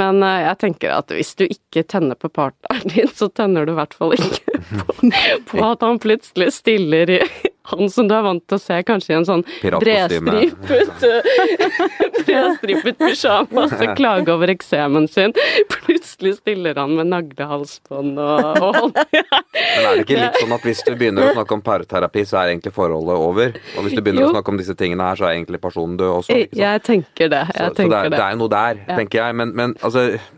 Men eh, jeg tenker at hvis du ikke tenner på partneren din, så tenner du i hvert fall ikke på, på at han plutselig stiller i han som du er vant til å se kanskje i en sånn bredstripet <laughs> bredstripet pysjamas og klage over eksemen sin. Plutselig stiller han med naglehalsbånd og, og <laughs> Men er det ikke litt sånn at hvis du begynner å snakke om parterapi, så er egentlig forholdet over? Og hvis du begynner Jo. å snakke om disse tingene her, så er egentlig personen død også? Ikke sant? Jeg tenker det. Så, tenker så det, er, det. er jo noe der, Ja. tenker jeg. Men, men altså eh,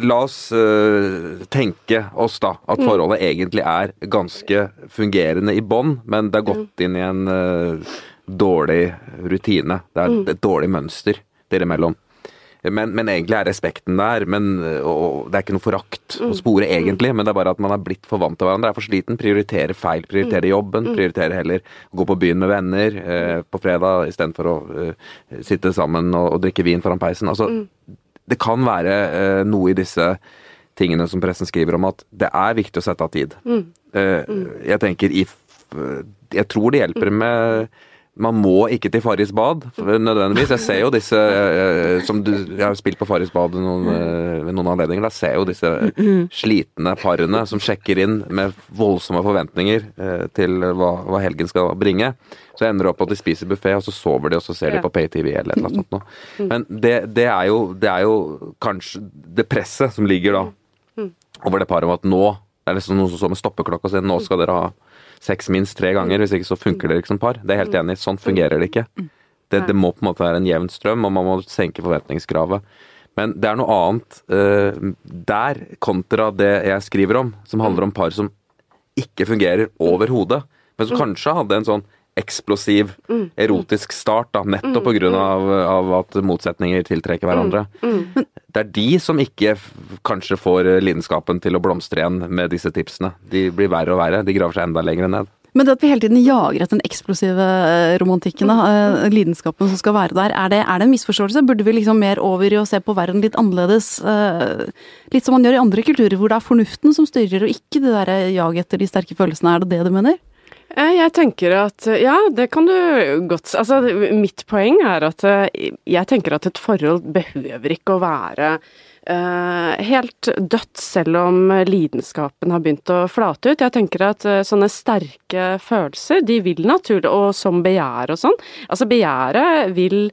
la oss eh, tenke oss da at forholdet egentlig er ganske fungerende i bånn, men det har gått inn i en eh, dårlig rutine. Det er et dårlig mønster dere imellom. Men, men egentlig er respekten der. Men, og det er ikke noe forakt å spore, egentlig, men det er bare at man er blitt for vant til hverandre. Er for sliten. Prioriterer feil. Prioriterer jobben. Prioriterer heller å gå på byen med venner eh, på fredag istedenfor å eh, sitte sammen og, og drikke vin foran peisen. Altså, det kan være eh, noe i disse tingene som pressen skriver om at det er viktig å sette av tid. Eh, jeg tenker i f- Jeg tror det hjelper med man må ikke til Farris bad nødvendigvis. Jeg ser jo disse eh, som du, Jeg har spilt på Farris bad noen, eh, ved noen anledninger. Da ser jeg jo disse slitne parene som sjekker inn med voldsomme forventninger eh, til hva, hva helgen skal bringe. Så ender det opp at de spiser buffé, og så sover de, og så ser de på PayTV eller et eller annet sånt noe. Men det, det, er jo, det er jo kanskje det presset som ligger da over det paret om at nå det er liksom noen som står med stoppeklokka og sier nå skal dere ha sex minst tre ganger, hvis ikke så funker dere ikke som par. Det er helt enig. Sånn fungerer det ikke. Det, det må på en måte være en jevn strøm, og man må senke forventningskravet. Men det er noe annet uh, der kontra det jeg skriver om, som handler om par som ikke fungerer overhodet, men som kanskje hadde en sånn eksplosiv, erotisk start, da, nettopp på grunn av, av at motsetninger tiltrekker hverandre. Det er de som ikke kanskje får lidenskapen til å blomstre igjen med disse tipsene. De blir verre og verre. De graver seg enda lenger ned. Men det at vi hele tiden jager etter den eksplosive eh, romantikken, da, eh, lidenskapen som skal være der, er det, er det en misforståelse? Burde vi liksom mer over i å se på verden litt annerledes? eh, Litt som man gjør i andre kulturer, hvor det er fornuften som styrer, og ikke det derre jaget etter de sterke følelsene. Er det det du mener? Jeg tenker at ja, det kan du godt Altså, mitt poeng er at eh, jeg tenker at et forhold behøver ikke å være uh, helt dødt, selv om lidenskapen har begynt å flate ut. Jeg tenker at uh, sånne sterke følelser, de vil naturlig, og som begjær og sånn Altså, begjæret vil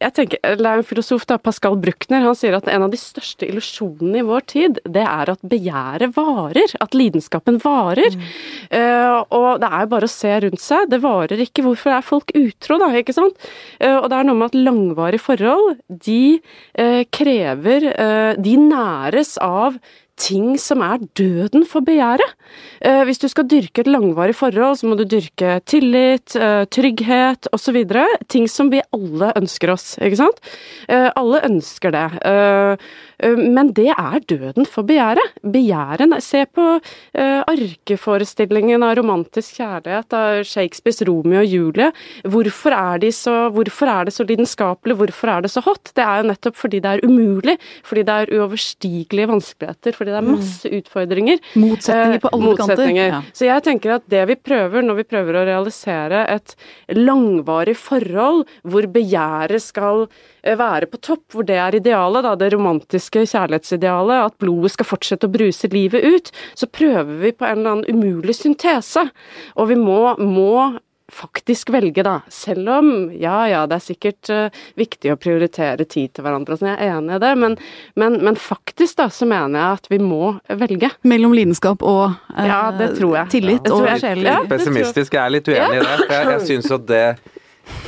jeg tenker, det er en filosof, da, Pascal Bruckner, han sier at en av de største illusjonene i vår tid, det er at begjæret varer. At lidenskapen varer. Eh, og det er jo bare å se rundt seg. Det varer ikke. Hvorfor er folk utro, da? ikke sant? Uh, og det er noe med at langvarige forhold, de uh, krever De næres av ting som er døden for begjæret. Eh, hvis du skal dyrke et langvarig forhold, så må du dyrke tillit, eh, trygghet osv. Ting som vi alle ønsker oss, ikke sant? Eh, alle ønsker det. Eh, eh, men det er døden for begjæret. Begjæret Se på eh, arkeforestillingen av romantisk kjærlighet av Shakespeares Romeo og Julie. Hvorfor er, de så, hvorfor er det så lidenskapelig? Hvorfor er det så hot? Det er jo nettopp fordi det er umulig. Fordi det er uoverstigelige vanskeligheter. Fordi det er masse utfordringer. Motsetninger på alle alle kanter. Ja. Så jeg tenker at det vi prøver, når vi prøver å realisere et langvarig forhold hvor begjæret skal eh, være på topp, hvor det er idealet, da, det romantiske kjærlighetsidealet, at blodet skal fortsette å bruse livet ut, så prøver vi på en eller annen umulig syntese. Og vi må, må faktisk velge, da. Selv om, ja ja, det er sikkert uh, viktig å prioritere tid til hverandre, så jeg er enig i det, men, men, men faktisk da, så mener jeg at vi må velge. Mellom lidenskap og uh, Ja, det tror jeg. tillit Det tror og jeg. sjel. litt, Litt pessimistisk. Jeg er litt uenig i det. For jeg, jeg syns at det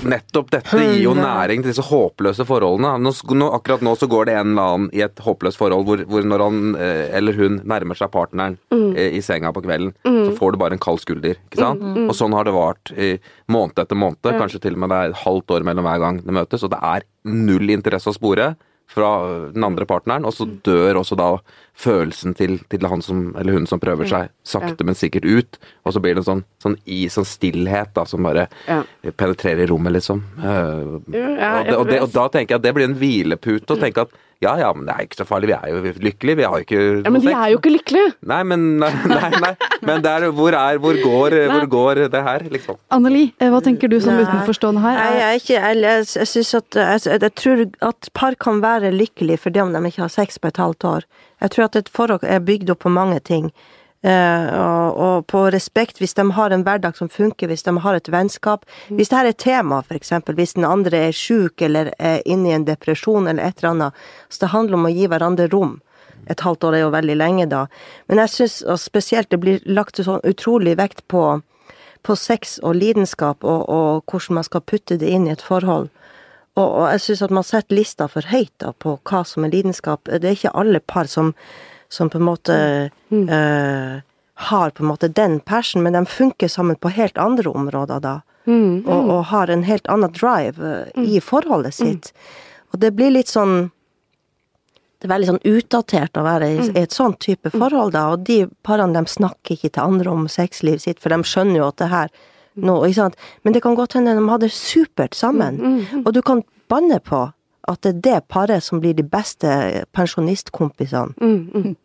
Nettopp dette gir jo næring til disse håpløse forholdene. Nå, nå, akkurat nå så går det en eller annen i et håpløst forhold hvor, hvor når han eh, eller hun nærmer seg partneren mm. i senga på kvelden, så får du bare en kald skulder. ikke sant? Og sånn har det vart i måned etter måned. Kanskje til og med det er et halvt år mellom hver gang det møtes. Og det er null interesse å spore fra den andre partneren, og så dør også da følelsen til, til han som, eller hun som prøver seg, sakte, men sikkert ut. Og så blir det en sånn, sånn, i, sånn stillhet da, som bare Ja. penetrerer rommet, liksom. Uh, ja, og, det, og, det, og da tenker jeg at det blir en hvilepute, å tenke at ja ja, men det er ikke så farlig, vi er jo lykkelige, vi har jo ikke Ja, men de er jo ikke lykkelige! Nei, men, nei, nei, nei. men det er, hvor, er, hvor, går, hvor går det her, liksom? Anneli, eh, hva tenker du som Nei. utenforstående her? Nei, jeg er ikke Jeg, jeg, jeg synes at jeg, jeg tror at par kan være lykkelige fordi om de ikke har sex på et halvt år. Jeg tror at et forhold er bygd opp på mange ting. Eh, og, og på respekt, hvis de har en hverdag som funker, hvis de har et vennskap. Hvis det her er tema, eksempel, hvis den andre er sjuk eller er inne i en depresjon eller et eller annet. Så det handler om å gi hverandre rom. Et halvt år er jo veldig lenge, da. Men jeg syns spesielt det blir lagt sånn utrolig vekt på på sex og lidenskap, og, og hvordan man skal putte det inn i et forhold. Og, og jeg syns at man setter lista for høyt da, på hva som er lidenskap. Det er ikke alle par som, som på en måte eh, har på en måte den passion, men de funker sammen på helt andre områder da. Og, og har en helt annen drive eh, i forholdet sitt. Og det blir litt sånn det er veldig sånn utdatert å være i, i et sånt type forhold, da. Og de parene, de snakker ikke til andre om sexlivet sitt, for de skjønner jo at det her nå, ikke sant. Men det kan godt hende de hadde supert sammen. Og du kan banne på at det er det paret som blir de beste pensjonistkompisene.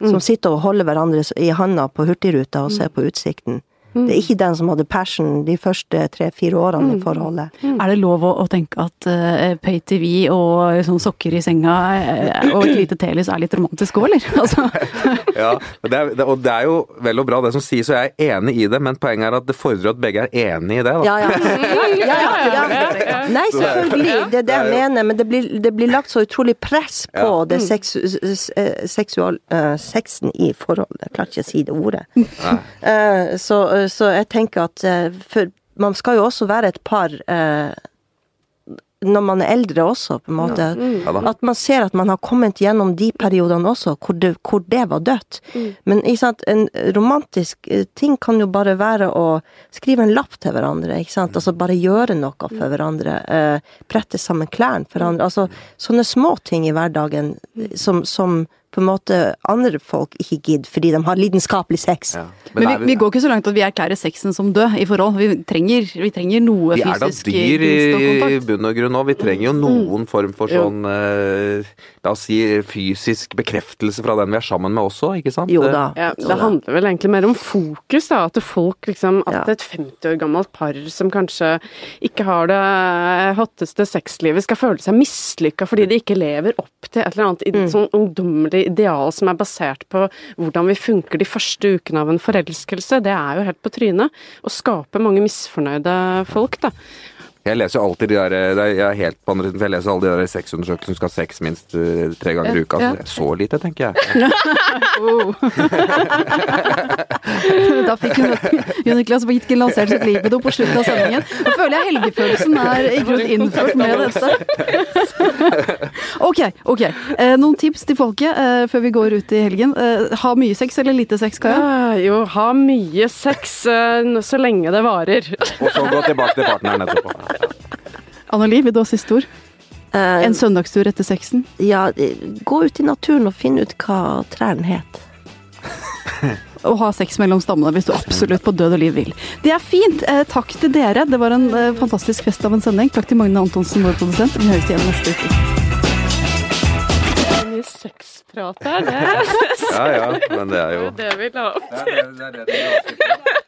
Som sitter og holder hverandre i handa på Hurtigruta og ser på utsikten. Det er ikke den som hadde passion de første tre-fire årene i forholdet. Er det lov å, å tenke at uh, pay-TV og sånn sokker i senga uh, og et lite telys er litt romantisk òg, eller? <laughs> Altså. Ja, og det, er, det, og det er jo vel og bra det som sies, og jeg er enig i det, men poenget er at det fordrer at begge er enig i det. da. Ja, ja. <laughs> ja, ja, ja. Nei, selvfølgelig, det er det jeg mener, men det blir, det blir lagt så utrolig press på Ja. det seks, eh, seksual, uh, sexen i forholdet. Jeg klarer ikke å si det ordet. Eh, så, så jeg tenker at eh, for man skal jo også være et par eh, når man er eldre også, på en måte. Ja Mm. At man ser at man har kommet gjennom de periodene også, hvor det, hvor det var dødt. Men ikke sant, en romantisk eh, ting kan jo bare være å skrive en lapp til hverandre, ikke sant. Altså bare gjøre noe for hverandre. Eh, brette sammen klærne for hverandre. Altså sånne små ting i hverdagen som, som på en måte andre folk ikke gidder, fordi de har lidenskapelig sex. Ja. Men men vi, vi går ikke så langt at vi erklærer sexen som død i forhold. Vi trenger, vi trenger noe Vi er da dyr i, i bunn og grunn òg. Vi trenger jo noen form for sånn eh, La oss si fysisk bekreftelse fra den vi er sammen med også, ikke sant? Jo da. Ja, det handler vel egentlig mer om fokus, da. At folk liksom Ja. At et 50 år gammelt par som kanskje ikke har det hotteste sexlivet, skal føle seg mislykka fordi de ikke lever opp til et eller annet Mm. sånn ungdommelig ideal som er basert på hvordan vi funker de første ukene av en forelskelse. Det er jo helt på trynet. Å skape mange misfornøyde folk, da. Jeg leser jo alltid de der, er- jeg er helt på andre siden, for jeg leser alle de der sexundersøkelsene som skal ha sex minst eh, tre ganger i uka. Ja. Så er så lite, tenker jeg. <laughs> Da fikk jo jo Niklas Wittgen lansert sitt libido på slutten av sendingen. Nå føler jeg helgefølelsen er i grunnen innført med dette. Ok, ok. Eh, noen tips til folket eh, før vi går ut i helgen. Eh, ha mye sex eller lite sex, Kaja? Ah, jo, ha mye sex eh, så lenge det varer. Og så gå tilbake til partneren etterpå. Anneli, vil du ha siste ord? Uh, En søndagstur etter sexen? ja, gå ut i naturen og finne ut hva trærne het. <laughs> Å ha sex mellom stammene hvis du absolutt på død og liv vil. Det er fint. Eh, takk til dere. Det var en eh, fantastisk fest av en sending. Takk til Magne Antonsen, vår produsent. Vi høres igjen neste uke. Mye sexprat her, det? <laughs> Ja ja, men det er jo Det vil ha opp. det er det, det, er det, det er det.